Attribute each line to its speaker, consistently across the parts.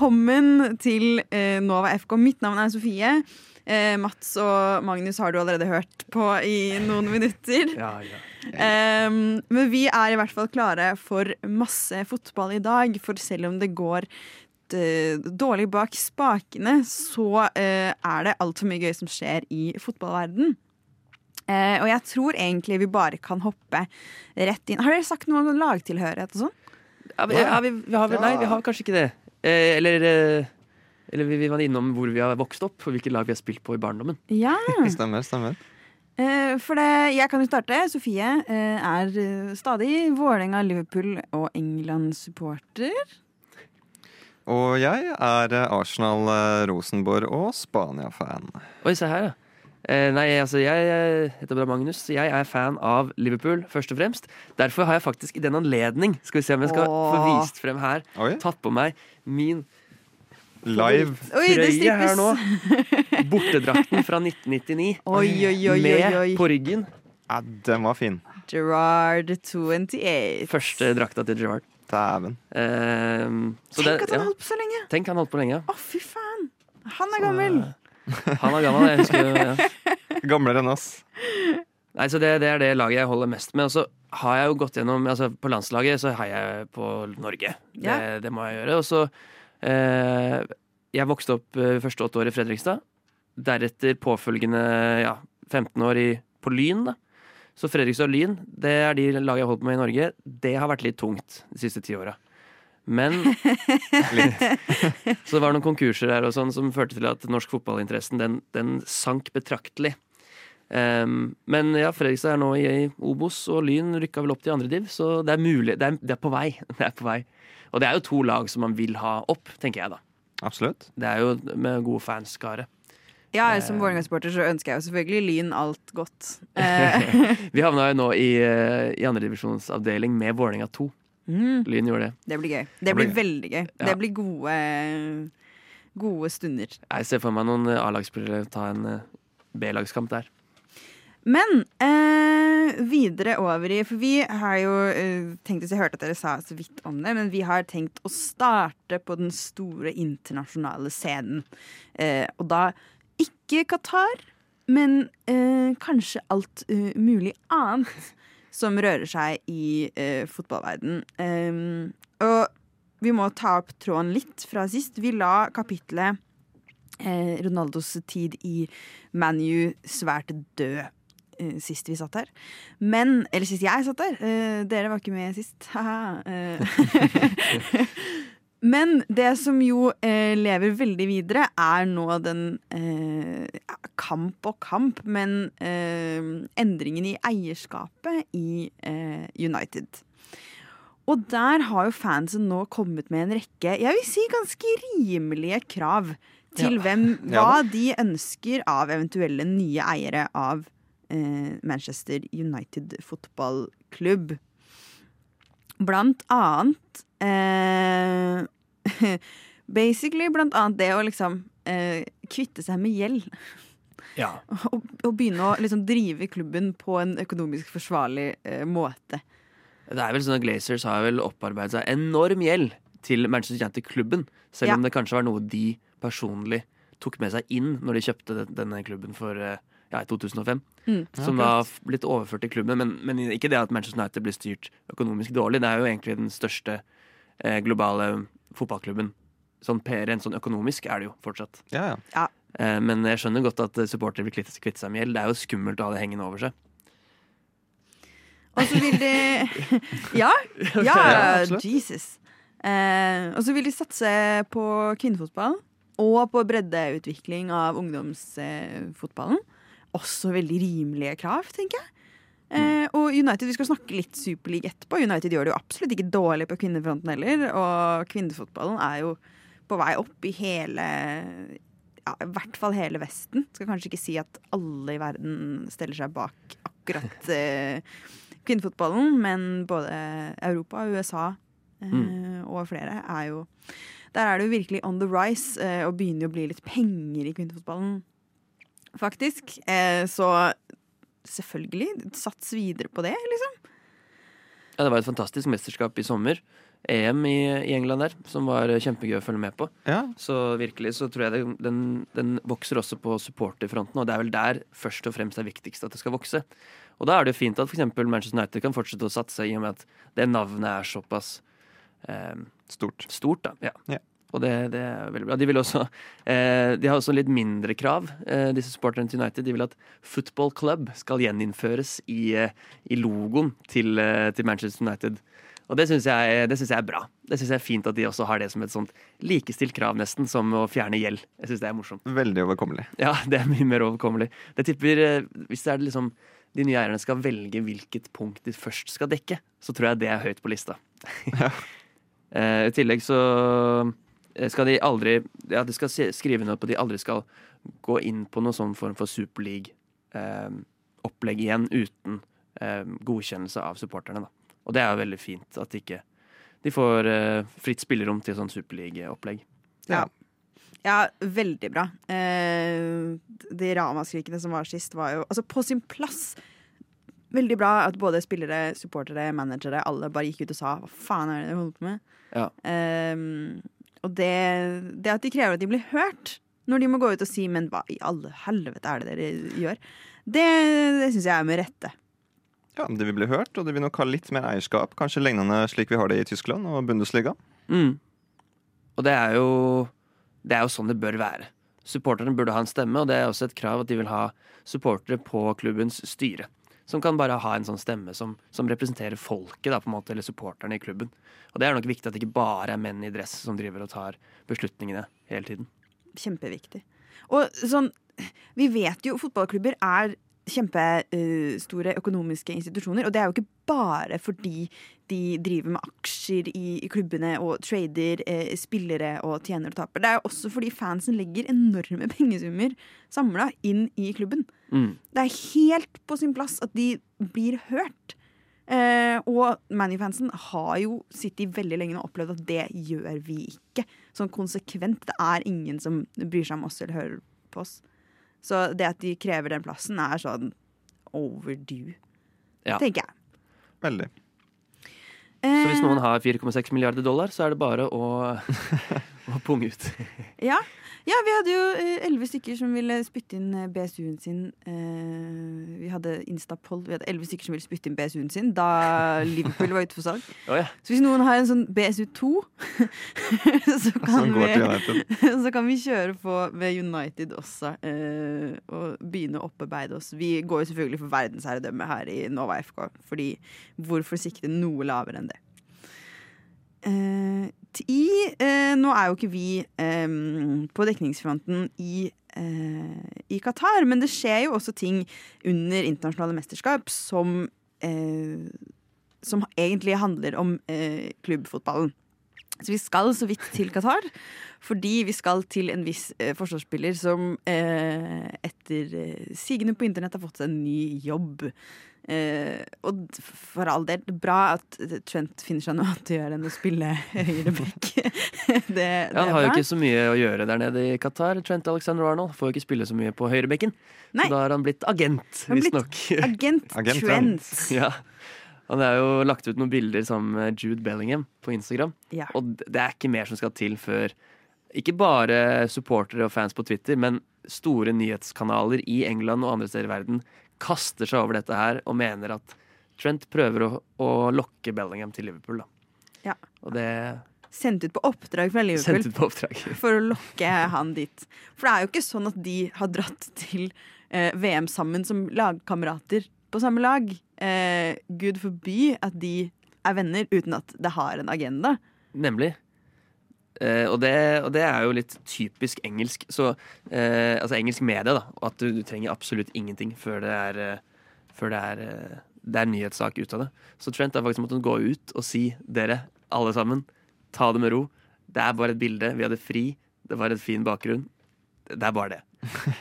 Speaker 1: Velkommen til eh, Nova FK. Mitt navn er Sofie. Eh, Mats og Magnus har du allerede hørt på i noen minutter.
Speaker 2: Ja, ja.
Speaker 1: Um, men vi er i hvert fall klare for masse fotball i dag. For selv om det går eh, dårlig bak spakene, så uh, er det altfor mye gøy som skjer i fotballverden. Uh, og jeg tror egentlig vi bare kan hoppe rett inn. Har dere sagt noe om lagtilhørighet og sånn?
Speaker 2: Ja, vi, vi, vi har, vel- nei, vi har kanskje ikke det. Eh, eller eh, eller vi, vi var innom hvor vi har vokst opp, og hvilke lag vi har spilt på i barndommen.
Speaker 1: Ja.
Speaker 3: Stemmer, stemmer.
Speaker 1: Eh, for det, jeg kan jo starte. Sofie eh, er stadig Vålerenga, Liverpool og England-supporter.
Speaker 3: Og jeg er Arsenal, Rosenborg og Spania-fan.
Speaker 2: Oi, se her, ja. Eh, nei, altså jeg jeg heter bare Magnus. Jeg er fan av Liverpool, først og fremst. Derfor har jeg faktisk i den anledning Skal vi se om jeg skal få vist frem her.
Speaker 3: Oi,
Speaker 2: Tatt på meg min
Speaker 3: live.
Speaker 1: Oi, det
Speaker 2: trøye her nå. Bortedrakten fra 1999.
Speaker 1: Oi, oi, oi, oi,
Speaker 2: Med
Speaker 1: oi.
Speaker 2: på ryggen.
Speaker 3: Ja, den var fin.
Speaker 1: Gerard 28.
Speaker 2: Første drakta til Gerard.
Speaker 3: Dæven.
Speaker 2: Eh, så
Speaker 1: Tenk
Speaker 2: det-
Speaker 1: at han
Speaker 2: ja.
Speaker 1: holdt på så lenge!
Speaker 2: Tenk, han holdt på lenge.
Speaker 1: Å, fy faen! Han er gammel.
Speaker 2: Han er gammel, jeg husker ja.
Speaker 3: Gamlere enn oss.
Speaker 2: Nei, så det, det er det laget jeg holder mest med. Og så har jeg jo gått gjennom altså På landslaget så heier jeg på Norge. Det,
Speaker 1: Ja.
Speaker 2: det må jeg gjøre. Og så eh, Jeg vokste opp eh, første åtte år i Fredrikstad. Deretter påfølgende ja, 15 år i, på Lyn. da Så Fredrikstad og Lyn det er de lagene jeg har holdt på med i Norge. Det har vært litt tungt de siste ti åra. Men Så det var noen konkurser der og sånn som førte til at norsk fotballinteressen den, den sank betraktelig. Um, men ja, Fredrikstad er nå i, i Obos, og Lyn rykka vel opp til andre div, så det er mulig. Det er, det er på vei. Det er på vei. Og det er jo to lag som man vil ha opp, tenker jeg da.
Speaker 3: Absolutt.
Speaker 2: Det er jo med gode fanskare.
Speaker 1: Ja, Som Vålerenga-supporter så ønsker jeg jo selvfølgelig Lyn alt godt. Eh,
Speaker 2: Vi havna jo nå i, eh, i andredivisjonsavdeling med Vålerenga 2.
Speaker 1: mm,
Speaker 2: Lyn gjorde det.
Speaker 1: det blir gøy. Det
Speaker 3: Det blir
Speaker 1: blir veldig gøy.
Speaker 2: Ja.
Speaker 1: Det blir gode, gode stunder.
Speaker 2: Jeg ser for meg noen eh, A-lagsspillere ta en eh, B-lagskamp der.
Speaker 1: Men eh, videre over i For vi har jo eh, tenkt Jeg hørte at dere sa så vidt om det, men vi har tenkt å starte på den store internasjonale scenen. Eh, og da ikke Qatar, men eh, kanskje alt mulig annet som rører seg i uh, fotballverden. Um, og vi må ta opp tråden litt fra sist. Vi la kapitlet eh, Ronaldos tid i ManU svært død eh, sist vi satt her. Men Eller sist jeg satt her. Eh, dere var ikke med sist. Men det som jo eh, lever veldig videre, er nå den eh, kamp og kamp, men eh, endringen i eierskapet i eh, United. Og der har jo fansen nå kommet med en rekke, jeg vil si ganske rimelige krav til
Speaker 2: Ja.
Speaker 1: hvem,
Speaker 3: Ja
Speaker 1: hva de ønsker av eventuelle nye eiere av eh, Manchester United fotballklubb. Blant annet eh, Basically blant annet det å liksom eh, kvitte seg med gjeld.
Speaker 2: Ja.
Speaker 1: Og, og begynne å liksom drive klubben på en økonomisk forsvarlig eh, måte.
Speaker 2: Det er vel sånn at Glazers har vel opparbeidet seg enorm gjeld til Manchester United-klubben. Selv
Speaker 1: Ja.
Speaker 2: om det kanskje var noe de personlig tok med seg inn når de kjøpte den- denne klubben for eh, ja, i 2005.
Speaker 1: Mm.
Speaker 2: Som da har blitt overført til klubben. Men, men ikke det at Manchester United blir styrt økonomisk dårlig. Det er jo egentlig den største eh, globale fotballklubben. Sånn per, en sånn økonomisk er det jo fortsatt.
Speaker 3: Ja, ja.
Speaker 2: Eh, men jeg skjønner godt at eh, supportere vil kvitte, kvitte seg med gjeld. Det er jo skummelt å ha det hengende over seg.
Speaker 1: Og så vil de Ja! ja
Speaker 3: Ja.
Speaker 1: Jesus. Eh, og så vil de satse på kvinnefotball og på breddeutvikling av ungdomsfotballen. Også veldig rimelige krav, tenker jeg. United, Vi skal snakke litt Superliga etterpå. United gjør det jo absolutt ikke dårlig på kvinnefronten heller. Og kvinnefotballen er jo på vei opp i hele ja, I hvert fall hele Vesten. Skal kanskje ikke si at alle i verden stiller seg bak akkurat eh, kvinnefotballen, men både Europa, USA eh, og flere er jo Der er det jo virkelig on the rise, eh, og begynner jo å bli litt penger i kvinnefotballen, faktisk. Eh, så selvfølgelig, sats videre på det, liksom.
Speaker 2: Ja, det var et fantastisk mesterskap i sommer. EM i, i England der, som var kjempegøy å følge med på.
Speaker 3: Ja,
Speaker 2: Så virkelig så tror jeg det, den, den vokser også på supporterfronten, og det er vel der først og fremst det er viktigst at det skal vokse. Og da er det jo fint at f.eks. Manchester United kan fortsette å satse, i og med at det navnet er såpass eh,
Speaker 3: stort.
Speaker 2: stort, da. Ja.
Speaker 3: Ja.
Speaker 2: Og det, det er veldig bra. De vil også eh, De har også litt mindre krav, eh, disse supporterne til United. De vil at football club skal gjeninnføres i, eh, i logoen til, eh, til Manchester United. Og det syns jeg, synes jeg er bra. Det synes jeg er fint at de også har det som et sånt likestilt krav, nesten, som å fjerne gjeld. Jeg syns det er morsomt.
Speaker 3: Veldig overkommelig.
Speaker 2: Ja, det er mye mer overkommelig. Det tipper, eh, Hvis det er liksom de nye eierne skal velge hvilket punkt de først skal dekke, så tror jeg det er høyt på lista.
Speaker 3: Ja.
Speaker 2: Eh, I tillegg så skal de aldri Ja, de skal skrive noe på at de aldri skal gå inn på noen sånn form for superleague-opplegg igjen uten eh, godkjennelse av supporterne. Da. Og det er jo veldig fint at de ikke de får eh, fritt spillerom til sånn superligaopplegg.
Speaker 1: Ja. ja, veldig bra. Eh, de ramaskrikene som var sist, var jo altså på sin plass. Veldig bra at både spillere, supportere, managere, alle bare gikk ut og sa hva faen er det dere holder på med?
Speaker 2: Ja.
Speaker 1: Eh, og det, det at de krever at de blir hørt, når de må gå ut og si 'men hva i alle helvete er det dere gjør', det, det syns jeg er med rette.
Speaker 3: Ja, De vil bli hørt, og de vil nok ha litt mer eierskap. Kanskje lignende slik vi har det i Tyskland og Bundesliga.
Speaker 2: Mm. Og det er jo Det er jo sånn det bør være. Supporterne burde ha en stemme, og det er også et krav at de vil ha supportere på klubbens styre. Som kan bare ha en sånn stemme som, som representerer folket, da, på en måte, eller supporterne i klubben. Og det er nok viktig at det ikke bare er menn i dress som driver og tar beslutningene hele tiden.
Speaker 1: Kjempeviktig. Og sånn Vi vet jo fotballklubber er kjempestore økonomiske institusjoner. Og det er jo ikke bare fordi de driver med aksjer i, i klubbene og trader eh, spillere og tjener og taper. Det er jo også fordi fansen legger enorme pengesummer samla inn i klubben.
Speaker 2: Mm.
Speaker 1: Det er helt på sin plass at de blir hørt. Eh, og Manny-fansen har jo sittet veldig lenge og opplevd at det gjør vi ikke. Sånn konsekvent. Det er ingen som bryr seg om oss eller hører på oss. Så det at de krever den plassen, er sånn overdue,
Speaker 2: Ja.
Speaker 1: tenker jeg.
Speaker 3: Veldig.
Speaker 2: Så hvis
Speaker 1: Eh,
Speaker 2: noen har 4,6 milliarder dollar, så er det bare å, å punge ut.
Speaker 1: Ja. Ja, vi hadde jo eh, elleve stykker som ville spytte inn eh, BSU-en sin. Eh, vi hadde Instapoll. Vi hadde elleve stykker som ville spytte inn BSU-en sin da Liverpool var ute for salg.
Speaker 2: Oh, ja.
Speaker 1: Så hvis noen har en sånn BSU2, så kan vi Så kan vi kjøre på ved United også og begynne å opparbeide oss. Vi går jo selvfølgelig for verdensherredømme her i Nova FK, fordi hvorfor sikte noe lavere enn det? Eh, i, eh, nå er jo ikke vi eh, på dekningsfronten i, eh, i Qatar, men det skjer jo også ting under internasjonale mesterskap som, eh, som egentlig handler om eh, klubbfotballen. Så vi skal så vidt til Qatar, fordi vi skal til en viss eh, forsvarsspiller som etter sigende på internett har fått seg en ny jobb. Eh, og for all del, det bra at Trent finner seg noe annet å gjøre enn å spille høyreback. det, det
Speaker 2: Ja,
Speaker 1: er
Speaker 2: han har jo ikke så mye å gjøre der nede i Qatar. Trent Alexander Arnold får jo ikke spille så mye på høyrebekken. Så da har han blitt agent, visstnok.
Speaker 1: Agent,
Speaker 3: Agent
Speaker 1: Trent.
Speaker 2: ja. Han har jo lagt ut noen bilder sammen med Jude Bellingham på Instagram.
Speaker 1: Ja.
Speaker 2: Og det er ikke mer som skal til før ikke bare supportere og fans på Twitter, men store nyhetskanaler i England og andre steder i verden kaster seg over dette her og mener at Trent prøver å, å lokke Bellingham til Liverpool. Da.
Speaker 1: Ja.
Speaker 2: Og det
Speaker 1: Sendt ut på oppdrag fra
Speaker 2: er
Speaker 1: Liverpool.
Speaker 2: sendt ut på oppdrag.
Speaker 1: for å lokke han dit. For det er jo ikke sånn at de har dratt til eh, VM sammen som lagkamerater på samme lag. Eh, Gud forby at de er venner uten at det har en agenda.
Speaker 2: Nemlig. Eh, og, det, og det er jo litt typisk engelsk. Så, eh, altså engelsk medie, da. At du, du trenger absolutt ingenting før det er, eh, før det er, eh, det er nyhetssak ut av det. Så Trent har faktisk måttet gå ut og si dere, alle sammen, ta det med ro. Det er bare et bilde. Vi hadde fri. Det var et fin bakgrunn. Det er bare det.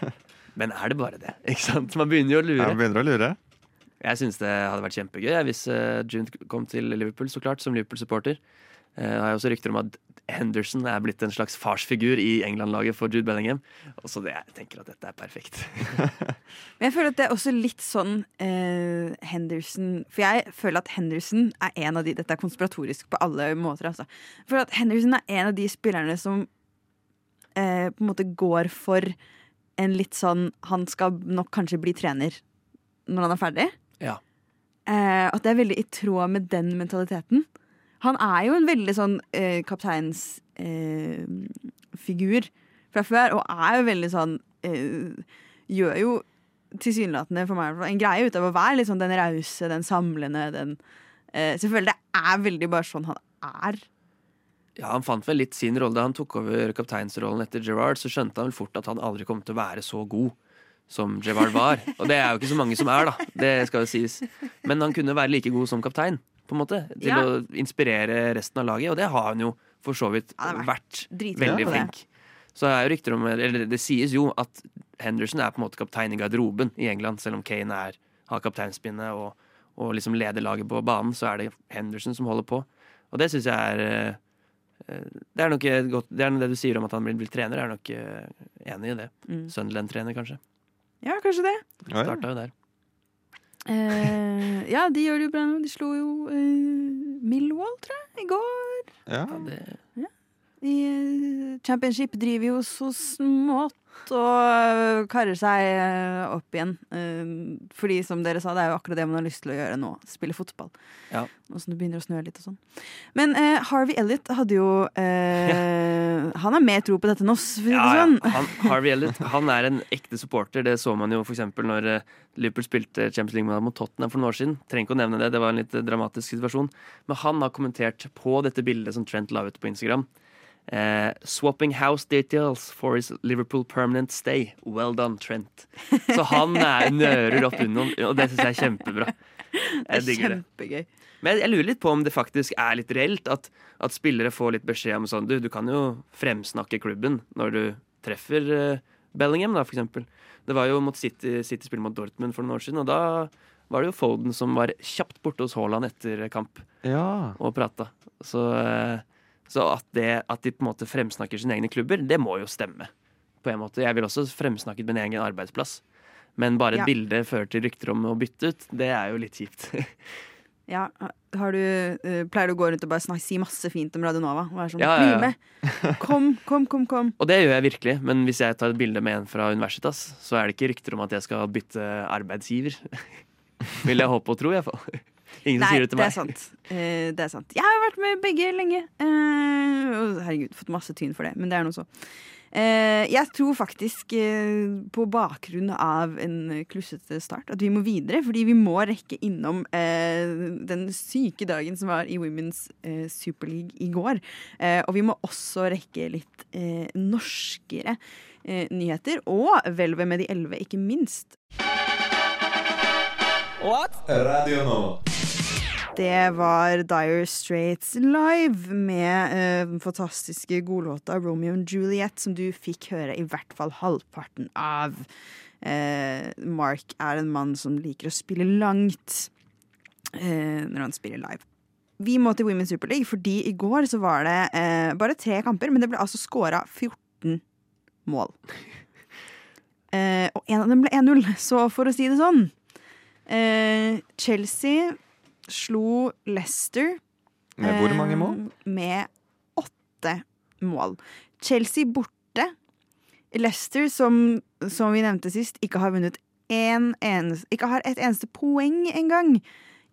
Speaker 2: Men er det bare det? Ikke sant? Man begynner jo å lure.
Speaker 3: Jeg begynner å lure.
Speaker 2: Jeg syns det hadde vært kjempegøy hvis uh, June kom til Liverpool, så klart, som Liverpool-supporter. Eh, har også rykter om at Henderson er blitt en slags farsfigur i England-laget for Jude Bellingham. Så det, jeg tenker at dette er perfekt.
Speaker 1: Men jeg føler at det er også litt sånn eh, Henderson For jeg føler at Henderson er en av de Dette er konspiratorisk på alle måter, altså. For at Henderson er en av de spillerne som eh, på en måte går for en litt sånn Han skal nok kanskje bli trener når han er ferdig.
Speaker 2: Ja.
Speaker 1: Eh, at det er veldig i tråd med den mentaliteten. Han er jo en veldig sånn eh, kapteinsfigur eh, fra før, og er jo veldig sånn eh, Gjør jo tilsynelatende for meg en greie ut av å være litt sånn den rause, den samlende, den eh, Selvfølgelig, er veldig bare sånn han er.
Speaker 2: Ja, Han fant vel litt sin rolle da han tok over kapteinsrollen etter Gerard. Så skjønte han vel fort at han aldri kom til å være så god som Gerrard var. Og det er jo ikke så mange som er, da. Det skal jo sies. Men han kunne være like god som kaptein, på en måte. Til
Speaker 1: Ja.
Speaker 2: å inspirere resten av laget. Og det har han jo for så vidt vært veldig flink. Så det er jo rykter om Eller det sies jo at Henderson er på en måte kaptein i garderoben i England, selv om Kane er, har kapteinspinnet og, og liksom leder laget på banen, så er det Henderson som holder på. Og det syns jeg er eh, det er nok godt Det er det du sier om at han blir, blir trener, jeg er nok eh, enig i det.
Speaker 1: Mm.
Speaker 2: Sunderland-trener, kanskje.
Speaker 1: Ja, kanskje det.
Speaker 3: Oi.
Speaker 2: Starta jo der.
Speaker 1: Eh, ja, de gjør det jo bra nå. De slo jo eh, Millwall, tror jeg, i går.
Speaker 3: Ja.
Speaker 2: Ja, det,
Speaker 1: I eh, championship driver jo så smått og karer seg eh, opp igjen. Eh, fordi, som dere sa, det er jo akkurat det man har lyst til å gjøre nå. Spille fotball.
Speaker 2: Ja.
Speaker 1: Nå som det begynner å snø litt og sånn. Men eh, Harvey Elliot hadde jo eh, Han har mer tro på dette enn oss, for å si
Speaker 2: ja,
Speaker 1: sånn.
Speaker 2: ja. Han, Harvey Elliot han er en ekte supporter. Det så man jo eksempel når Liverpool spilte Champions League mot Tottenham for noen år siden. Trenger ikke å nevne det, det var en litt dramatisk situasjon. Men han har kommentert på dette bildet som Trent la ut på Instagram. Eh, swapping house details for his Liverpool permanent stay. Well done, Trent. Så han er, nører opp under, og det syns jeg er kjempebra.
Speaker 1: Det er
Speaker 2: kjempegøy. det. Men jeg, jeg lurer litt på om det faktisk er litt reelt at, at spillere får litt beskjed om sånn Du, du kan jo fremsnakke klubben når du treffer uh, Bellingham, da, for eksempel. Det var jo mot City, City spill mot Dortmund for noen år siden, og da var det jo Foden som var kjapt borte hos Haaland etter kamp
Speaker 3: ja.
Speaker 2: og prata. Så, eh, så at, det, at de på en måte fremsnakker sine egne klubber, det må jo stemme. På en måte. Jeg vil også fremsnakket min egen arbeidsplass. Men bare et
Speaker 1: Ja.
Speaker 2: bilde fører til rykter om å bytte ut, det er jo litt kjipt.
Speaker 1: Ja, har du, uh, pleier du å gå rundt og bare snakke, si masse fint om Radionova? Og være sånn,
Speaker 2: Ja, ja, ja.
Speaker 1: Bli med! Kom, kom, kom! kom.
Speaker 2: Og det gjør jeg virkelig, men hvis jeg tar et bilde med en fra Universitas, så er det ikke rykter om at jeg skal bytte arbeidsgiver. Vil jeg håpe og tro, iallfall. Ingen
Speaker 1: Nei,
Speaker 2: sier det til
Speaker 1: det er sant. Eh, det er sant. Jeg har vært med begge lenge. Uh, herregud, fått masse tyn for det, men det er noe så. Uh, jeg tror faktisk, på bakgrunn av en klussete start, at vi må videre. Fordi vi må rekke innom eh, den syke dagen som var i Women's Super League i går. Eh, og vi må også rekke litt norskere nyheter. Og hvelvet med de elleve, ikke minst. What?
Speaker 4: Radio Nova.
Speaker 1: Det var Dire Straits live med eh, den fantastiske godlåta Romeo and Juliet, som du fikk høre i hvert fall halvparten av. Uh, Mark er en mann som liker å spille langt uh, når han spiller live. Vi må til Women's Super League, fordi i går så var det bare tre kamper, men det ble altså scora 14 mål. Og en av dem ble 1-0, så for å si det sånn Chelsea slo Leicester
Speaker 3: Med hvor mange mål?
Speaker 1: eh, Med åtte mål. Chelsea borte. Leicester, som, som vi nevnte sist, ikke har vunnet en eneste, ikke har et eneste poeng engang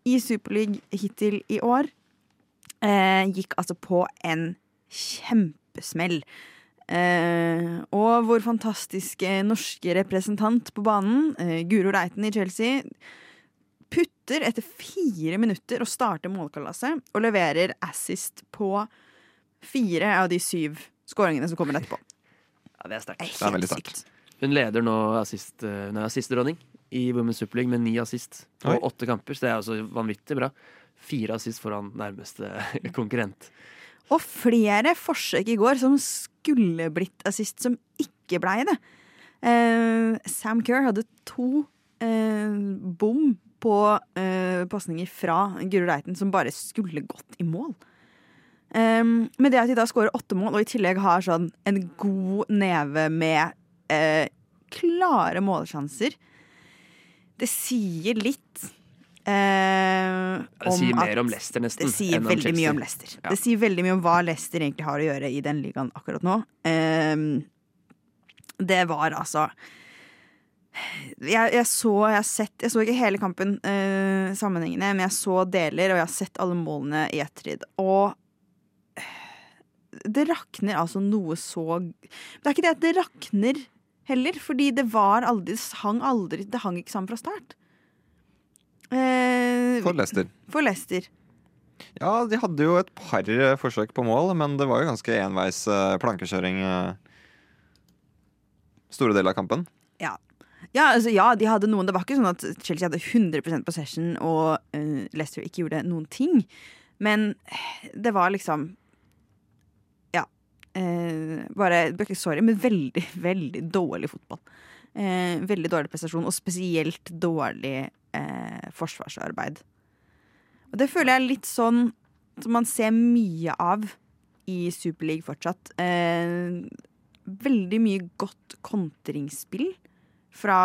Speaker 1: i Superleague hittil i år, eh, gikk altså på en kjempesmell. Eh, og vår fantastiske norske representant på banen, eh, Guro Reiten i Chelsea, putter etter fire minutter å starte målkalasset og leverer assist på fire av de syv skåringene som kommer etterpå.
Speaker 2: Ja, det er sterkt.
Speaker 1: Det
Speaker 3: Det er veldig sterkt.
Speaker 2: Hun leder nå assist, eh, hun er assistdronning i Women's Super League med ni assist på
Speaker 3: Oi.
Speaker 2: åtte kamper. Så det er altså vanvittig bra. Fire assist foran nærmeste konkurrent.
Speaker 1: Og flere forsøk i går som skulle blitt assist, som ikke blei det. Uh, Sam Kerr hadde to uh, bom på eh, pasninger fra Guro Reiten som bare skulle gått i mål. Um, men det at de da skårer åtte mål, og i tillegg har sånn en god neve med eh, klare målsjanser, det sier litt eh,
Speaker 2: Det sier mer om Leicester, nesten.
Speaker 1: Det sier
Speaker 2: enn om
Speaker 1: veldig mye om Leicester.
Speaker 2: Ja.
Speaker 1: Det sier veldig mye om hva Leicester egentlig har å gjøre i den ligaen akkurat nå. Ehm, det var altså jeg, jeg så Jeg sett Jeg så ikke hele kampen eh, sammenhengende, men jeg så deler, og jeg har sett alle målene i ettertid. Og det rakner altså noe så Det er ikke det at det rakner heller, fordi det var aldri Det hang aldri Det hang ikke sammen fra start. Eh,
Speaker 3: For Leicester.
Speaker 1: for Leicester.
Speaker 3: Ja, de hadde jo et par eh, forsøk på mål, men det var jo ganske enveis eh, plankekjøring eh, store deler av kampen.
Speaker 1: Ja. Ja, altså, ja, de hadde noen. Det var ikke sånn at Chelsea hadde 100% possession og uh, Leicester ikke gjorde noen ting. Men det var liksom Ja. Uh, bare Sorry, men veldig, veldig dårlig fotball. Uh, veldig dårlig prestasjon, og spesielt dårlig forsvarsarbeid. Og det føler jeg er litt sånn som man ser mye av i Superleague fortsatt. Veldig mye godt kontringsspill fra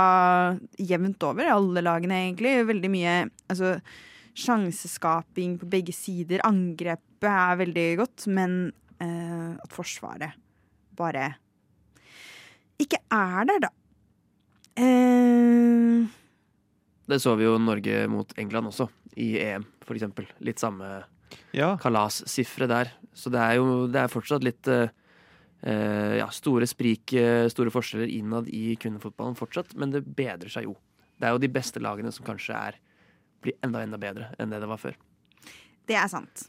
Speaker 1: jevnt over, alle lagene egentlig. Veldig mye altså, sjanseskaping på begge sider. Angrepet er veldig godt, men eh, at Forsvaret bare ikke er der, da. Eh,
Speaker 2: Det så vi jo Norge mot England også, i EM, for eksempel. Litt samme
Speaker 3: Ja,
Speaker 2: kalassifre der. Så det er jo det er fortsatt litt eh, ja, store sprik, eh, store forskjeller innad i kvinnefotballen fortsatt, men det bedrer seg jo. Det er jo de beste lagene som kanskje er blir enda, enda bedre enn det det var før.
Speaker 1: Det er sant.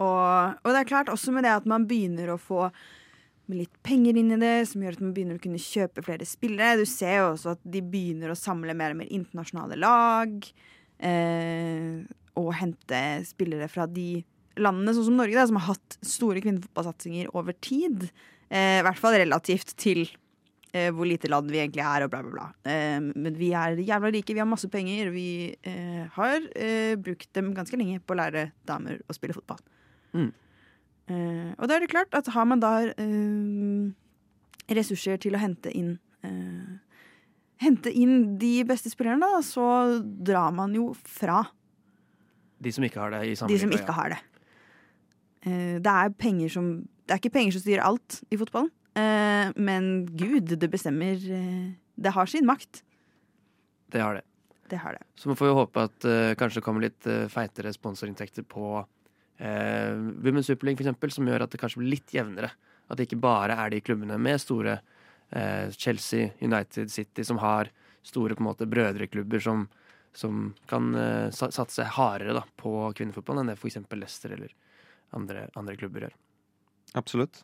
Speaker 1: Og, og det er klart også med det at man begynner å få litt penger inn i det, som gjør at man begynner å kunne kjøpe flere spillere. Du ser jo også at de begynner å samle mer og mer internasjonale lag. Eh, og hente spillere fra de landene, sånn som Norge, da, som har hatt store kvinnefotballsatsinger over tid. Eh, I hvert fall relativt til eh, hvor lite land vi egentlig er, og bla, bla, bla. Eh, men vi er jævla rike, vi har masse penger. Vi eh, har eh, brukt dem ganske lenge på å lære damer å spille fotball.
Speaker 2: Mm.
Speaker 1: Eh, og da er det klart at har man da eh, ressurser til å hente inn eh, Hente inn de beste spillerne, da, så drar man jo fra
Speaker 2: De som ikke har det i samme
Speaker 1: de som ikke har det. Eh, det er penger som Det er ikke penger som styrer alt i fotballen. Eh, men gud, det bestemmer eh, Det har sin makt.
Speaker 2: Det har det.
Speaker 1: Det har det.
Speaker 2: Så man får jo håpe at uh, kanskje det kommer litt uh, feitere sponsorinntekter på uh, Women's Super League, for eksempel, som gjør at det kanskje blir litt jevnere. At det ikke bare er de klubbene med store uh, Chelsea, United City, som har store på en måte brødreklubber som, som kan satse hardere da, på kvinnefotballen enn det f.eks. Leicester eller andre, andre klubber gjør.
Speaker 3: absolutt.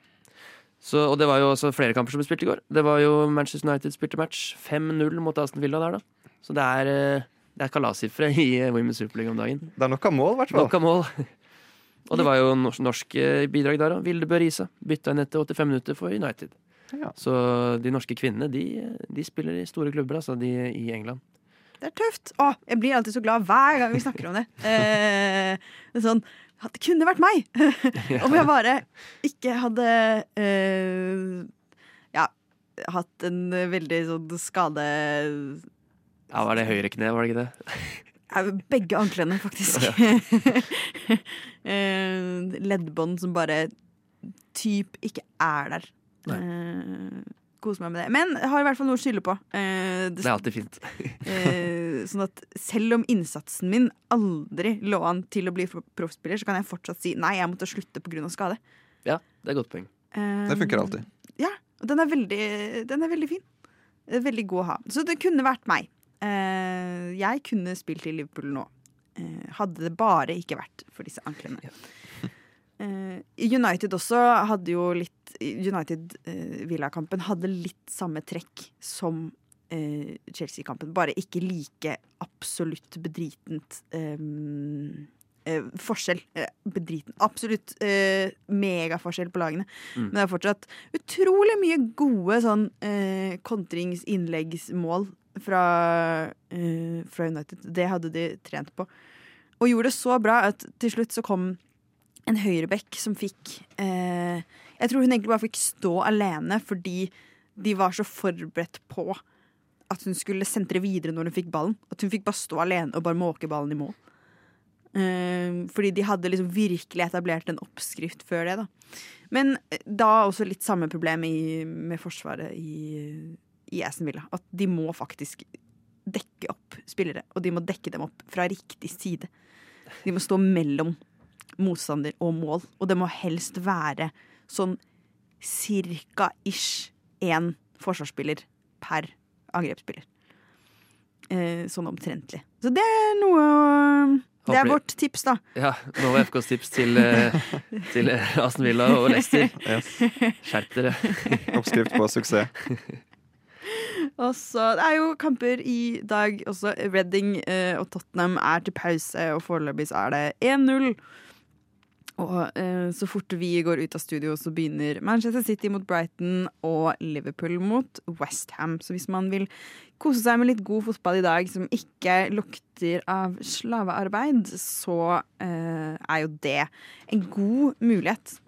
Speaker 2: Så, og det var jo også flere kamper som ble spilt i går. Det var jo Manchester United spilte match 5-0 mot Aston Villa der, da. Så det er, eh, det er kalassifre i eh, Women's Super League om dagen.
Speaker 3: Det er nok av mål, i hvert fall.
Speaker 2: Nok av mål. Og det var jo norsk, norsk eh, bidrag der òg. Vilde Bø Riise bytta inn etter 85 minutter for United.
Speaker 3: Ja.
Speaker 2: Så de norske kvinnene de, de spiller i store klubber, altså, de i England.
Speaker 1: Det er tøft. Å, jeg blir alltid så glad hver gang vi snakker om det. Eh, det er sånn Det kunne vært meg! Om jeg bare ikke hadde eh, Ja, hatt en veldig sånn skade
Speaker 2: Ja, Var det høyre kne, var det ikke det?
Speaker 1: Ja, Begge anklene, faktisk. Eh, Leddbånd som bare typ ikke er der. Eh, Koser meg med det. Men jeg har i hvert fall noe å skylde på. Eh, det-
Speaker 2: Det er alltid fint.
Speaker 1: Eh, sånn at selv om innsatsen min aldri lå an til å bli proffspiller, så kan jeg fortsatt si nei, jeg måtte slutte pga. skade.
Speaker 2: Ja, det er godt poeng.
Speaker 1: Eh,
Speaker 3: Det funker alltid.
Speaker 1: Ja, og den er veldig, den er veldig fin. Det er veldig god å ha. Så det kunne vært meg. Eh, jeg kunne spilt i Liverpool nå. Eh, hadde det bare ikke vært for disse anklene. Eh, United også hadde jo litt United-Villa-kampen hadde litt samme trekk som eh, Chelsea-kampen. Bare ikke like absolutt bedritent um, eh, forskjell. Eh, bedriten. Absolutt eh, megaforskjell på lagene.
Speaker 2: Mm.
Speaker 1: Men det er fortsatt utrolig mye gode sånn eh, kontrings-innleggsmål fra, eh, fra United. Det hadde de trent på. Og gjorde det så bra at til slutt så kom en høyrebekk som fikk eh, Jeg tror hun egentlig bare fikk stå alene fordi de var så forberedt på at hun skulle sentre videre når hun fikk ballen. At hun fikk bare stå alene og bare måke ballen i mål. Eh, fordi de hadde liksom virkelig etablert en oppskrift før det. da Men eh, da også litt samme problem i, med forsvaret i, i Aston Villa. At de må faktisk dekke opp spillere, og de må dekke dem opp fra riktig side. De må stå mellom motstander og mål, og det må helst være sånn cirka ish én forsvarsspiller per angrepsspiller. Eh, sånn omtrentlig. Så det er noe å- Det er vårt tips, da.
Speaker 2: Ja, nå var FKs tips til, eh, til eh, Aston Villa og Leicester.
Speaker 3: Yes.
Speaker 2: Skjerp dere.
Speaker 3: Oppskrift på suksess.
Speaker 1: Og så, Det er jo kamper i dag også. Reading eh, og Tottenham er til pause, og foreløpig er det 1-0. Og eh, så fort vi går ut av studio, så begynner Manchester City mot Brighton og Liverpool mot Westham. Så hvis man vil kose seg med litt god fotball i dag som ikke lukter av slavearbeid, så eh, er jo det en god mulighet.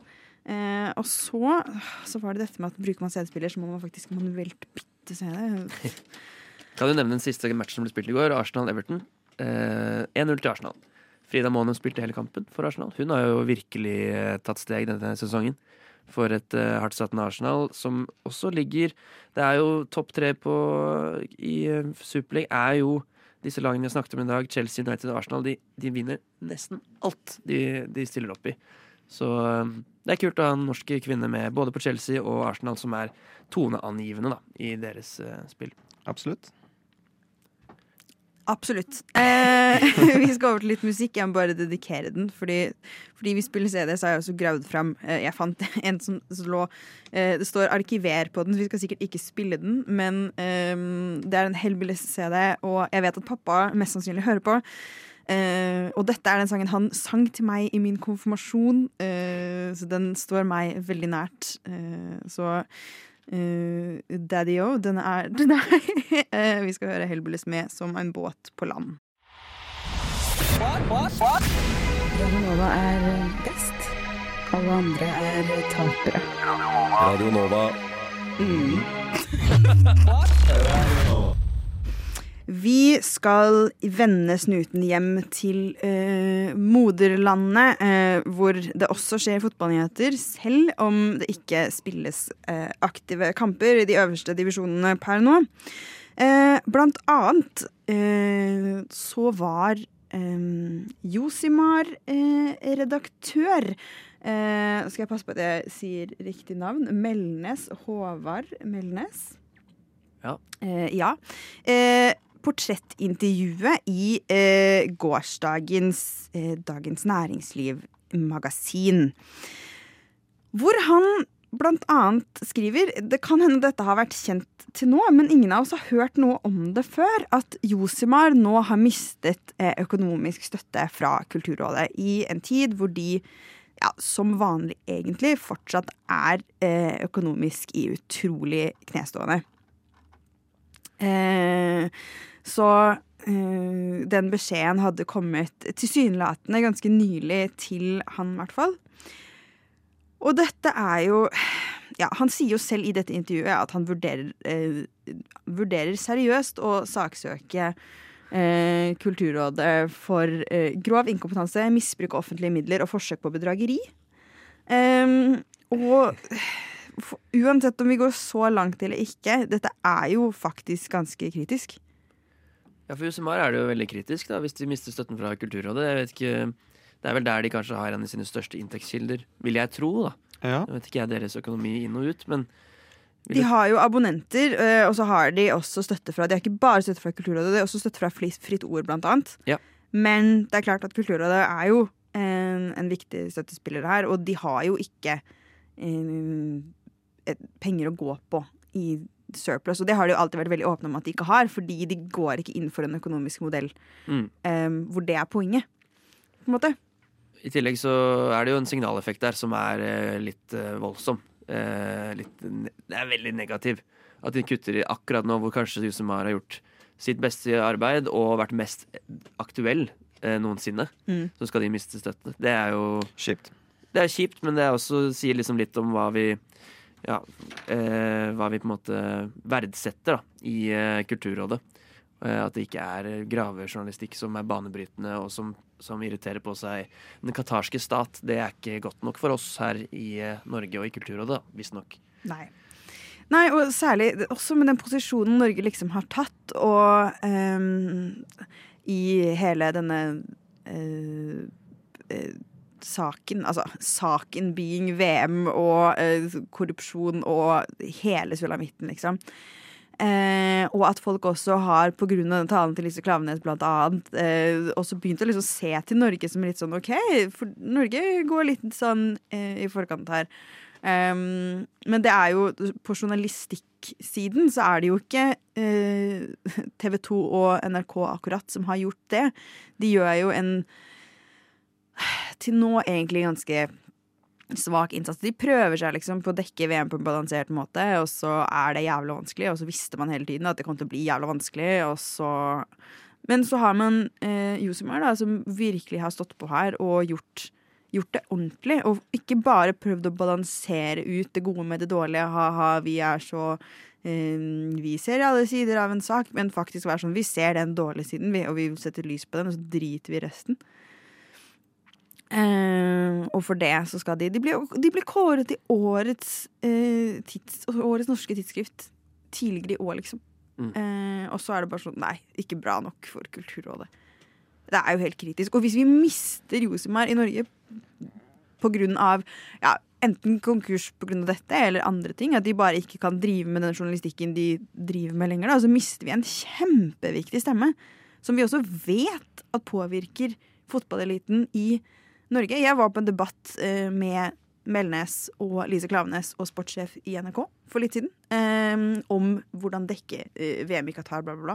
Speaker 1: Eh, og så, så var det dette med at bruker man CD-spiller, så må man faktisk manuelt bytte CD.
Speaker 2: Kan du nevne den siste matchen som ble spilt i går? Arsenal-Everton. Eh, 1-0 til Arsenal. Frida Månem spilte hele kampen for Arsenal. Hun har jo virkelig eh, tatt steg denne sesongen for et uh, hardtsattende Arsenal, som også ligger Det er jo topp tre på i uh, Superleague er jo disse lagene jeg snakket om i dag, Chelsea, United og Arsenal, de, de vinner nesten alt de, de stiller opp i. Så eh, det er kult å ha en norsk kvinne med både på Chelsea og Arsenal, som er toneangivende da, i deres uh, spill.
Speaker 3: Absolutt.
Speaker 1: Absolutt. Eh, vi skal over til litt musikk. Jeg må bare dedikere den. Fordi, fordi vi spiller CD, så har jeg også gravd fram eh, Jeg fant en som lå eh, Det står 'arkiver' på den, så vi skal sikkert ikke spille den. Men eh, det er en Hellbillies-CD, og jeg vet at pappa mest sannsynlig hører på. Eh, og dette er den sangen han sang til meg i min konfirmasjon, eh, så den står meg veldig nært. Eh, så eh, Daddy-O, den er, den er uh, Vi skal høre Hellbillies med 'Som en båt på land'. Radio Nova er best. Alle andre er tapere.
Speaker 4: Radio Nova.
Speaker 1: Vi skal vende snuten hjem til eh, moderlandet, eh, hvor det også skjer fotballnyheter, selv om det ikke spilles eh, aktive kamper i de øverste divisjonene per nå. Eh, blant annet eh, så var eh, Josimar redaktør. Eh, skal jeg passe på at jeg sier riktig navn? Melnes. Håvard Melnes.
Speaker 2: Ja.
Speaker 1: Eh, ja. Portrettintervjuet i eh, gårsdagens eh, Dagens Næringsliv-magasin. Hvor han blant annet skriver Det kan hende dette har vært kjent til nå, men ingen av oss har hørt noe om det før. At Josimar nå har mistet eh, økonomisk støtte fra Kulturrådet i en tid hvor de ja, som vanlig egentlig fortsatt er eh, økonomisk i utrolig knestående. Eh, så eh, den beskjeden hadde kommet tilsynelatende ganske nylig til han, i hvert fall. Og dette er jo ja, Han sier jo selv i dette intervjuet at han vurderer, eh, vurderer seriøst å saksøke eh, Kulturrådet for eh, grov inkompetanse, misbruk av offentlige midler og forsøk på bedrageri. Ehm, og uansett om vi går så langt eller ikke, dette er jo faktisk ganske kritisk.
Speaker 2: Ja, for Josemar er det jo veldig kritisk da, hvis de mister støtten fra Kulturrådet. Jeg vet ikke, Det er vel der de kanskje har en av sine største inntektskilder, vil jeg tro. da.
Speaker 3: Ja.
Speaker 2: Jeg vet ikke jeg deres økonomi inn og ut, men
Speaker 1: De har jo abonnenter, eh, og så har de også støtte fra De har ikke bare støtte fra Kulturrådet, de har også støtte fra Fritt Ord, blant annet.
Speaker 2: Ja.
Speaker 1: Men det er klart at Kulturrådet er jo en, en viktig støttespiller her, og de har jo ikke et, penger å gå på i surplus. Og det har de jo alltid vært veldig åpne om at de ikke har, fordi de går ikke inn for en økonomisk modell
Speaker 2: mm.
Speaker 1: um, hvor det er poenget. På en måte.
Speaker 2: I tillegg så er det jo en signaleffekt der som er eh, litt eh, voldsom. Eh, litt, det er veldig negativ. At de kutter i akkurat nå hvor kanskje Josemar har gjort sitt beste arbeid og vært mest aktuell eh, noensinne.
Speaker 1: Mm.
Speaker 2: Så skal de miste støtte. Det er jo
Speaker 3: Kjipt.
Speaker 2: det er kjipt, men det er også sier liksom litt om hva vi ja, eh, hva vi på en måte verdsetter da, i eh, Kulturrådet. Eh, at det ikke er gravejournalistikk som er banebrytende og som, som irriterer på seg den qatarske stat. Det er ikke godt nok for oss her i eh, Norge og i Kulturrådet, visstnok.
Speaker 1: Nei. Nei, og særlig også med den posisjonen Norge liksom har tatt, og ehm, i hele denne eh, eh, saken Altså saken being VM og eh, korrupsjon og hele sulamitten, liksom. Eh, og at folk også har, av talen til Lise Klaveness blant annet, eh, også begynt å liksom se til Norge som litt sånn OK, for Norge går litt sånn eh, i forkant her. Um, men det er jo på journalistikksiden så er det jo ikke eh, TV 2 og NRK akkurat som har gjort det. De gjør jo en til nå egentlig ganske svak innsats. De prøver seg liksom på å dekke VM på en balansert måte, og så er det jævlig vanskelig. Og så visste man hele tiden at det kom til å bli jævla vanskelig, og så Men så har man eh, Josimar, da, som virkelig har stått på her og gjort gjort det ordentlig, og ikke bare prøvd å balansere ut det gode med det dårlige. Ha-ha, vi er så eh, Vi ser alle sider av en sak, men faktisk være sånn Vi ser den dårlige siden, og vi setter lys på den, og så driter vi i resten. Eh, og for det så skal de De blir, de ble kåret til årets, uh, tids, årets norske tidsskrift tidligere i år, liksom.
Speaker 2: Mm.
Speaker 1: Uh, og så er det bare sånn Nei, ikke bra nok for Kulturrådet. Det er jo helt kritisk. Og hvis vi mister Josimar i Norge på grunn av ja, enten konkurs på grunn av dette eller andre ting, at de bare ikke kan drive med den journalistikken de driver med lenger, da, så mister vi en kjempeviktig stemme. Som vi også vet at påvirker fotballeliten i Norge. Jeg var på en debatt eh, med Melnes og Lise Klavenes og sportssjef i NRK for litt siden Um, om hvordan dekke uh, VM i Qatar, bla, bla, bla.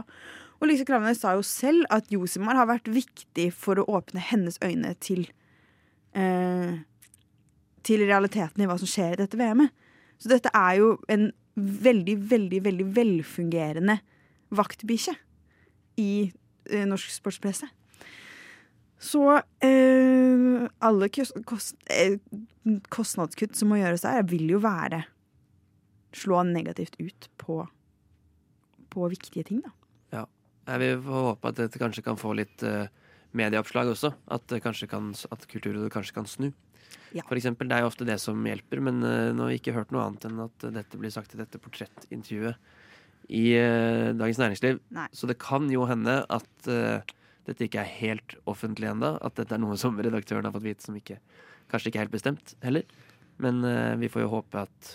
Speaker 1: Og Lise Klavenes sa jo selv at Josimar har vært viktig for å åpne hennes øyne til uh, til realiteten i hva som skjer i dette VM-et. Så dette er jo en veldig, veldig, veldig velfungerende vaktbikkje i uh, norsk sportspresse. Så eh, alle kost, eh, kostnadskutt som må gjøres der, vil jo være slå negativt ut på, på viktige ting, da. Ja.
Speaker 2: Jeg vil håpe at dette kanskje kan få litt eh, medieoppslag også. At, kan, at Kulturrådet kanskje kan snu.
Speaker 1: Ja.
Speaker 2: For eksempel, det er jo ofte det som hjelper, men eh, nå har vi ikke hørt noe annet enn at dette blir sagt i dette portrettintervjuet i eh, Dagens Næringsliv.
Speaker 1: Nei.
Speaker 2: Så det kan jo hende at dette ikke er helt offentlig ennå. At dette er noe som redaktøren har fått vite som ikke, kanskje ikke er helt bestemt heller. Men uh, vi får jo håpe at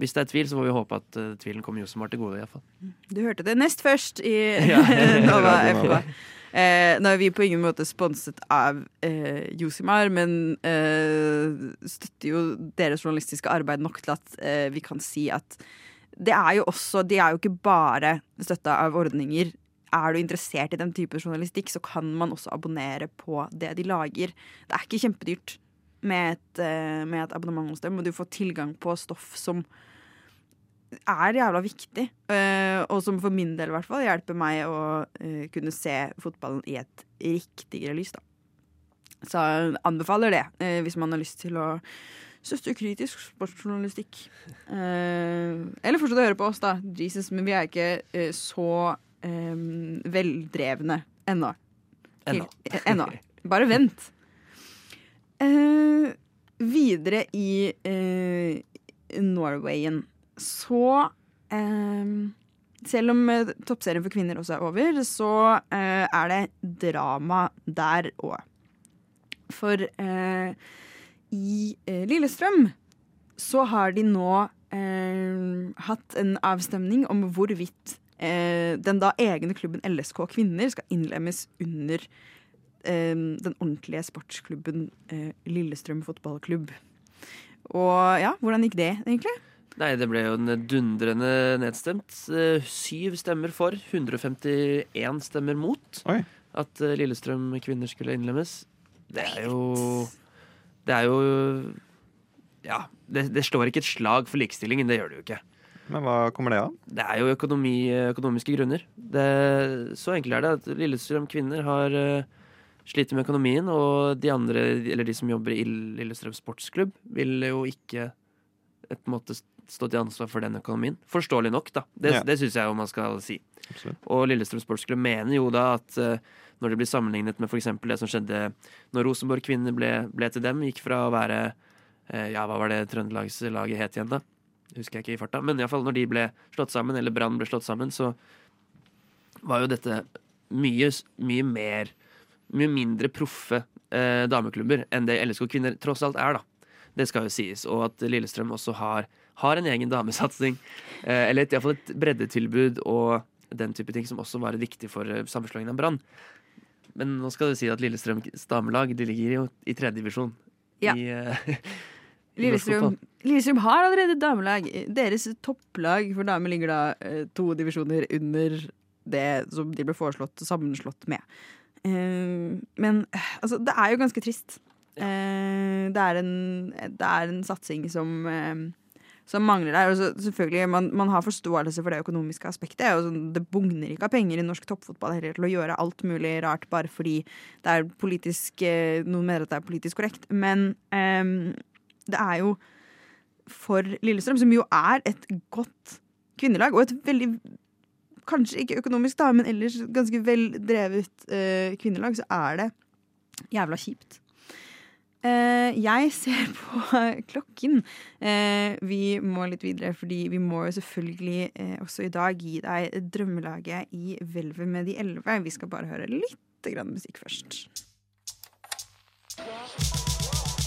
Speaker 2: Hvis det er tvil, så får vi håpe at uh, tvilen kommer Josemar til gode, I fall.
Speaker 1: Du hørte det nest først i
Speaker 2: Ja.
Speaker 1: Nova. FK. Eh, nå er vi på ingen måte sponset av eh, Josimar, men eh, støtter jo deres journalistiske arbeid nok til at eh, vi kan si at det er jo også De er jo ikke bare støtta av ordninger. Er du interessert i den type journalistikk, så kan man også abonnere på det de lager. Det er ikke kjempedyrt med et, eh, med et abonnement hos dem, og du får tilgang på stoff som er jævla viktig, eh, og som for min del i hvert fall hjelper meg å eh, kunne se fotballen i et riktigere lys. da. Så anbefaler det, hvis man har lyst til å støtte kritisk sportsjournalistikk. Eller fortsett å høre på oss, da. Jesus, men vi er ikke så eh, veldrevne ennå.
Speaker 2: Ennå.
Speaker 1: Eh, Ennå. Bare vent. Uh, videre i uh, Norwayen så um, Selv om eh, toppserien for kvinner også er over, så uh, er det drama der òg. For i Lillestrøm så har de nå hatt en avstemning om hvorvidt den da egne klubben LSK Kvinner skal innlemmes under eh, den ordentlige sportsklubben eh, Lillestrøm fotballklubb. Og ja, hvordan gikk det egentlig?
Speaker 2: Nei, det ble jo en dundrende nedstemt. Eh, Syv stemmer for, 151 stemmer mot
Speaker 3: Oi.
Speaker 2: at eh, Lillestrøm kvinner skulle innlemmes. Det er jo Det er jo Ja, det, det slår ikke et slag for likestillingen, det gjør det jo ikke.
Speaker 3: Men hva kommer det av?
Speaker 2: Det er jo økonomi, økonomiske grunner. Det, så enkelt er det at Lillestrøm kvinner har eh, sliter med økonomien, og de andre, eller de som jobber i Lillestrøm sportsklubb, vil jo ikke et, måte stå til ansvar for den økonomien. Forståelig nok, da. Det,
Speaker 3: Ja.
Speaker 2: det syns jeg jo man skal si.
Speaker 3: Absolutt.
Speaker 2: Og Lillestrøm sportsklubb mener jo da at eh, når det blir sammenlignet med f.eks. det som skjedde når Rosenborg kvinner ble, ble til dem, gikk fra å være eh, Ja, hva var det trøndelagslaget het igjen, da? Husker jeg ikke i farta. Men iallfall når de ble slått sammen, eller Brann ble slått sammen, så var jo dette mye, mye mer Mye mindre proffe eh, dameklubber enn det LSK kvinner tross alt er, da. Det skal jo sies. Og at Lillestrøm også har, har en egen damesatsing. Eh, eller iallfall et breddetilbud og den type ting som også var viktig for eh, sammenslåingen av Brann. Men nå skal du si at Lillestrøms damelag de ligger jo i tredjedivisjon.
Speaker 1: Ja.
Speaker 2: I, norsk
Speaker 1: Lillestrøm. Lillestrøm har allerede damelag. Deres topplag for damer ligger da eh, to divisjoner under det som de ble foreslått sammenslått med. Eh, men altså, det er jo ganske trist. Eh, det, er en, det er en satsing som eh, som mangler der. Og så, selvfølgelig, man, man har forståelse for det økonomiske aspektet. Og så, det bugner ikke av penger i norsk toppfotball heller til å gjøre alt mulig rart bare fordi det er politisk noen mener at det er politisk korrekt. Men det er jo for Lillestrøm, som jo er et godt kvinnelag, og et veldig Kanskje ikke økonomisk, da, men ellers ganske veldrevet eh, kvinnelag, så er det jævla kjipt. Eh, jeg ser på klokken. Eh, vi må litt videre, fordi vi må jo selvfølgelig eh, også i dag gi deg drømmelaget i hvelvet med de elleve. Vi skal bare høre litt grann musikk først.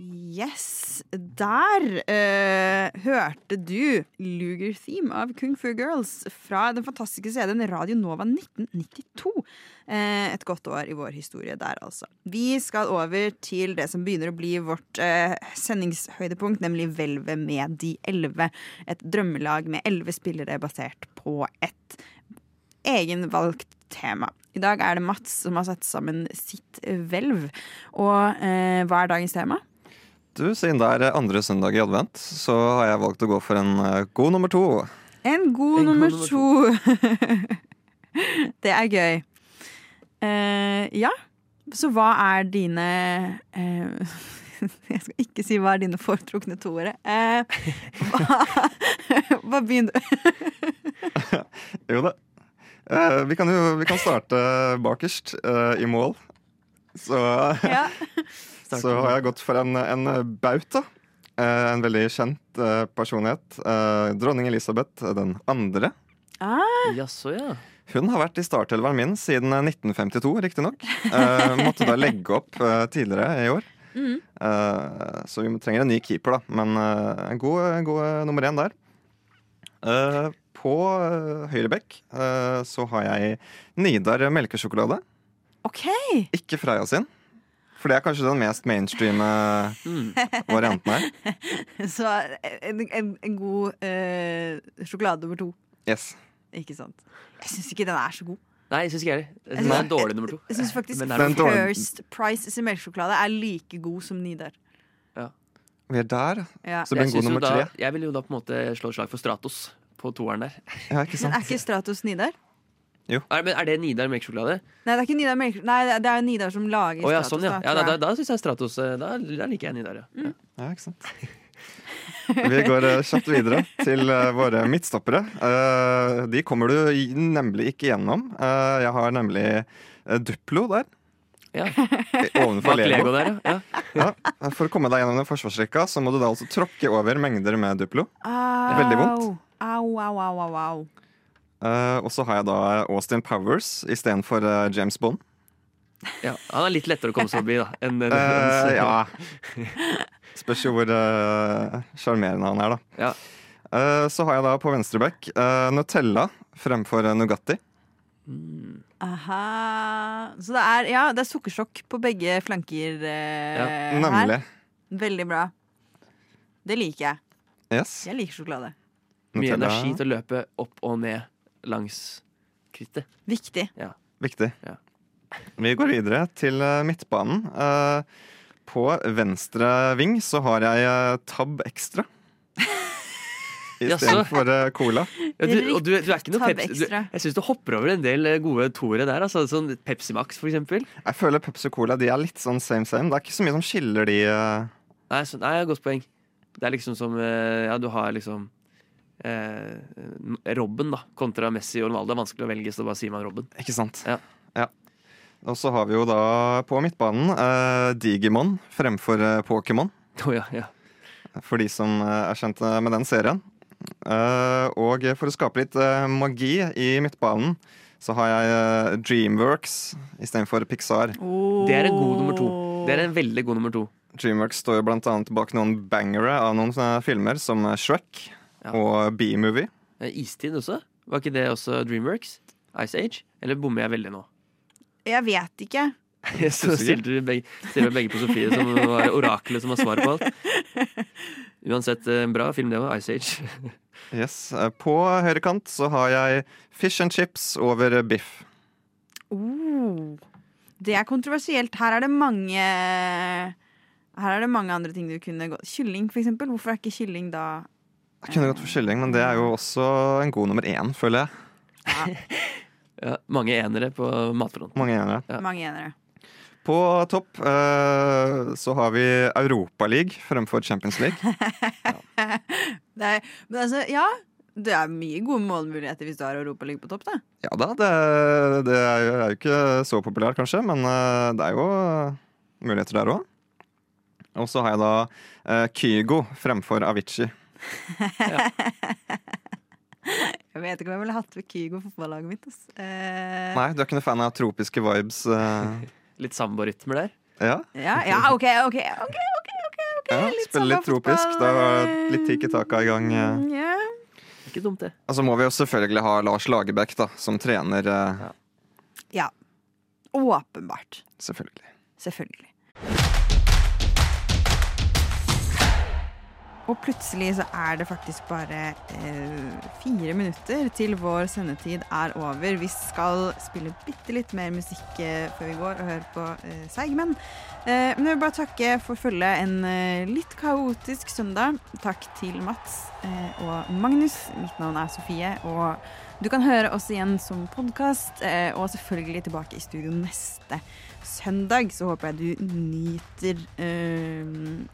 Speaker 1: Yes, der uh, hørte du Luger Theme av Kung Fu Girls fra den fantastiske CD-en Radio Nova 1992. Uh, et godt år i vår historie der, altså. Vi skal over til det som begynner å bli vårt uh, sendingshøydepunkt, nemlig Hvelvet med de elleve. Et drømmelag med elleve spillere basert på et egenvalgt tema. I dag er det Mats som har satt sammen sitt hvelv. Og eh, hva er dagens tema?
Speaker 3: Du, Siden det er andre søndag i advent, så har jeg valgt å gå for en eh, god nummer to.
Speaker 1: En god
Speaker 2: En god
Speaker 1: nummer
Speaker 2: nummer
Speaker 1: to. det er gøy. Uh, ja, så hva er dine uh, Jeg skal ikke si hva er dine foretrukne toere. Uh, hva, hva begynner
Speaker 3: Jo da. Eh, vi, kan jo, vi kan starte bakerst eh, i mål. Så,
Speaker 1: ja.
Speaker 3: så har jeg gått for en, en bauta. Eh, en veldig kjent eh, personlighet. Eh, dronning Elisabeth den andre.
Speaker 1: ah,
Speaker 2: Jaså, ja.
Speaker 3: Hun har vært i startelveren min siden 1952, riktignok. Uh, måtte da legge opp tidligere i år.
Speaker 1: Mhm.
Speaker 3: Eh, så vi trenger en ny keeper, da. Men en god, en god nummer én der. Eh, på uh, høyre bekk eh, så har jeg Nidar melkesjokolade.
Speaker 1: OK!
Speaker 3: Ikke Freia sin. For det er kanskje den mest mainstream
Speaker 2: Mm.
Speaker 3: varianten her.
Speaker 1: Så en, en, en god eh, sjokolade nummer to.
Speaker 3: Yes.
Speaker 1: Ikke sant? Jeg syns ikke den er så god.
Speaker 2: Nei, jeg syns ikke jeg heller. Den er en dårlig nummer to.
Speaker 1: Jeg syns faktisk
Speaker 3: Den
Speaker 1: First Price sin melkesjokolade er like god som Nidar.
Speaker 3: Vi er der.
Speaker 1: Ja.
Speaker 3: Så det blir en god nummer
Speaker 2: da,
Speaker 3: tre.
Speaker 2: jeg vil jo da på en måte slå et slag for Stratos på toeren der.
Speaker 3: Ja, ikke
Speaker 1: Men er ikke Stratos Nidar?
Speaker 2: Er, men er det Nidar melkesjokolade?
Speaker 1: Nei, det er ikke Nidar. Nei, det er- er Nidar som lager
Speaker 2: Å ja,
Speaker 1: Stratos.
Speaker 2: sånn, ja.
Speaker 1: da,
Speaker 2: ja da, da, da syns jeg Stratos eh, Da, da liker jeg Nidar, ja. ja.
Speaker 3: Ja, ikke sant? Vi går eh, kjapt videre til eh, våre midtstoppere. Eh, de kommer du i- nemlig ikke gjennom. Eh, jeg har nemlig eh, Duplo der,
Speaker 2: ja.
Speaker 3: ovenfor
Speaker 2: Bak Lego
Speaker 3: Lego.
Speaker 2: der, ja. ja.
Speaker 3: Ja, for å komme deg gjennom den forsvarsrekka, så må du da altså tråkke over mengder med Duplo.
Speaker 1: Au.
Speaker 3: Veldig vondt.
Speaker 1: Au, au, au, au, au.
Speaker 3: Eh, og så har jeg da Austin Powers istedenfor uh, James Bond.
Speaker 2: ja. Han er litt lettere å komme seg forbi, da. Enn, enn,
Speaker 3: Eh,
Speaker 2: enn-
Speaker 3: ja. Spørs jo hvor eh, sjarmerende han er, da.
Speaker 2: Ja.
Speaker 3: Eh, så har jeg da på venstre back eh, Nutella fremfor eh, Nugatti.
Speaker 2: Mm.
Speaker 1: Aha. Så det er, ja, det er sukkersjokk på begge flanker eh,
Speaker 2: Ja,
Speaker 1: her.
Speaker 3: Nemlig.
Speaker 1: Veldig bra. Det liker jeg.
Speaker 3: Yes.
Speaker 1: Jeg liker sjokolade.
Speaker 2: Mye energi til å løpe opp og ned langs krittet.
Speaker 1: Viktig.
Speaker 3: Viktig. Vi går videre til eh, midtbanen. Eh, på venstre ving så har jeg eh, Tab Extra. Istedenfor Cola.
Speaker 2: Ja, du, og du, du er ikke noe Pepsi du. Jeg syns du hopper over en del gode toere der. Altså, sånn Pepsi Max, for eksempel.
Speaker 3: Jeg føler Pepsi og Cola de er litt sånn same same. Det er ikke så mye som skiller de.
Speaker 2: Nei, så, nei, godt poeng. Det er liksom som Ja, du har liksom Robben, da, kontra Messi og Ronaldo. Det er vanskelig å velge, så bare sier man Robben.
Speaker 3: Ikke sant?
Speaker 2: Ja.
Speaker 3: Og så har vi jo da på midtbanen eh, Digimon fremfor eh, Pokémon.
Speaker 2: Oh, ja, ja.
Speaker 3: For de som eh, er kjent med den serien. Eh, og for å skape litt eh, magi i midtbanen, så har jeg eh, Dreamworks istedenfor Pixar.
Speaker 2: Det er en god nummer to. Det er en veldig god nummer to.
Speaker 3: Dreamworks står jo blant annet bak noen bangere av noen eh, filmer, som Shrek
Speaker 2: Ja.
Speaker 3: og B-movie.
Speaker 2: Eh, Istid også? Var ikke det også Dreamworks? Ice Age? Eller bommer jeg veldig nå?
Speaker 1: Jeg vet ikke.
Speaker 2: Så stilte vi begge, begge på Sofie, som var orakelet som har svaret på alt. Uansett, eh, en bra film det var. Ice Age.
Speaker 3: Yes. eh, På høyre kant så har jeg Fish and chips over biff.
Speaker 1: Oh, det er kontroversielt. Her er det mange Her er det mange andre ting du kunne gått Kylling, for eksempel. Hvorfor er ikke kylling da
Speaker 3: Jeg kunne gått for kylling, men det er jo også en god nummer én, føler jeg.
Speaker 2: Ja, mange enere på matfronten.
Speaker 3: Mange enere.
Speaker 2: Ja.
Speaker 1: mange enere?
Speaker 3: På topp eh, så har vi Europaliga fremfor Champions League.
Speaker 1: Det er, men altså, ja. Det er mye gode målmuligheter hvis du har Europaliga på topp, da.
Speaker 3: Ja da, det, det er jo ikke så populært kanskje, men eh, det er jo eh, muligheter der òg. Og så har jeg da Kygo fremfor Avicii.
Speaker 1: Jeg vet ikke om jeg ville hatt med Kygo på fotballaget mitt. ass. Eh,
Speaker 3: Nei, du er ikke noe fan av tropiske vibes? eh,
Speaker 2: Litt samborytmer der.
Speaker 3: ja?
Speaker 1: ja, ja, OK, OK. ok, ok, ok, ok
Speaker 3: ja
Speaker 1: Litt
Speaker 3: Spille litt tropisk. Da er
Speaker 1: litt
Speaker 3: litt i Taka i gang. eh.
Speaker 1: mm, yeah.
Speaker 2: Ikke dumt, det.
Speaker 3: Og så må vi jo selvfølgelig ha Lars Lagerbäck da, som trener. eh,
Speaker 1: ja. Åpenbart.
Speaker 3: Selvfølgelig.
Speaker 1: Selvfølgelig. Og plutselig så er det faktisk bare eh, fire minutter til vår sendetid er over. Vi skal spille bitte litt mer musikk eh, før vi går og hører på eh, Seigmenn. Eh, men jeg vil bare takke for følget en eh, litt kaotisk søndag. Takk til Mats eh, og Magnus. Mitt navn er Sofie. og du kan høre oss igjen som podkast, eh, og selvfølgelig tilbake i studio neste søndag. Så håper jeg du nyter eh,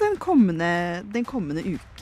Speaker 1: den, kommende, den kommende uka.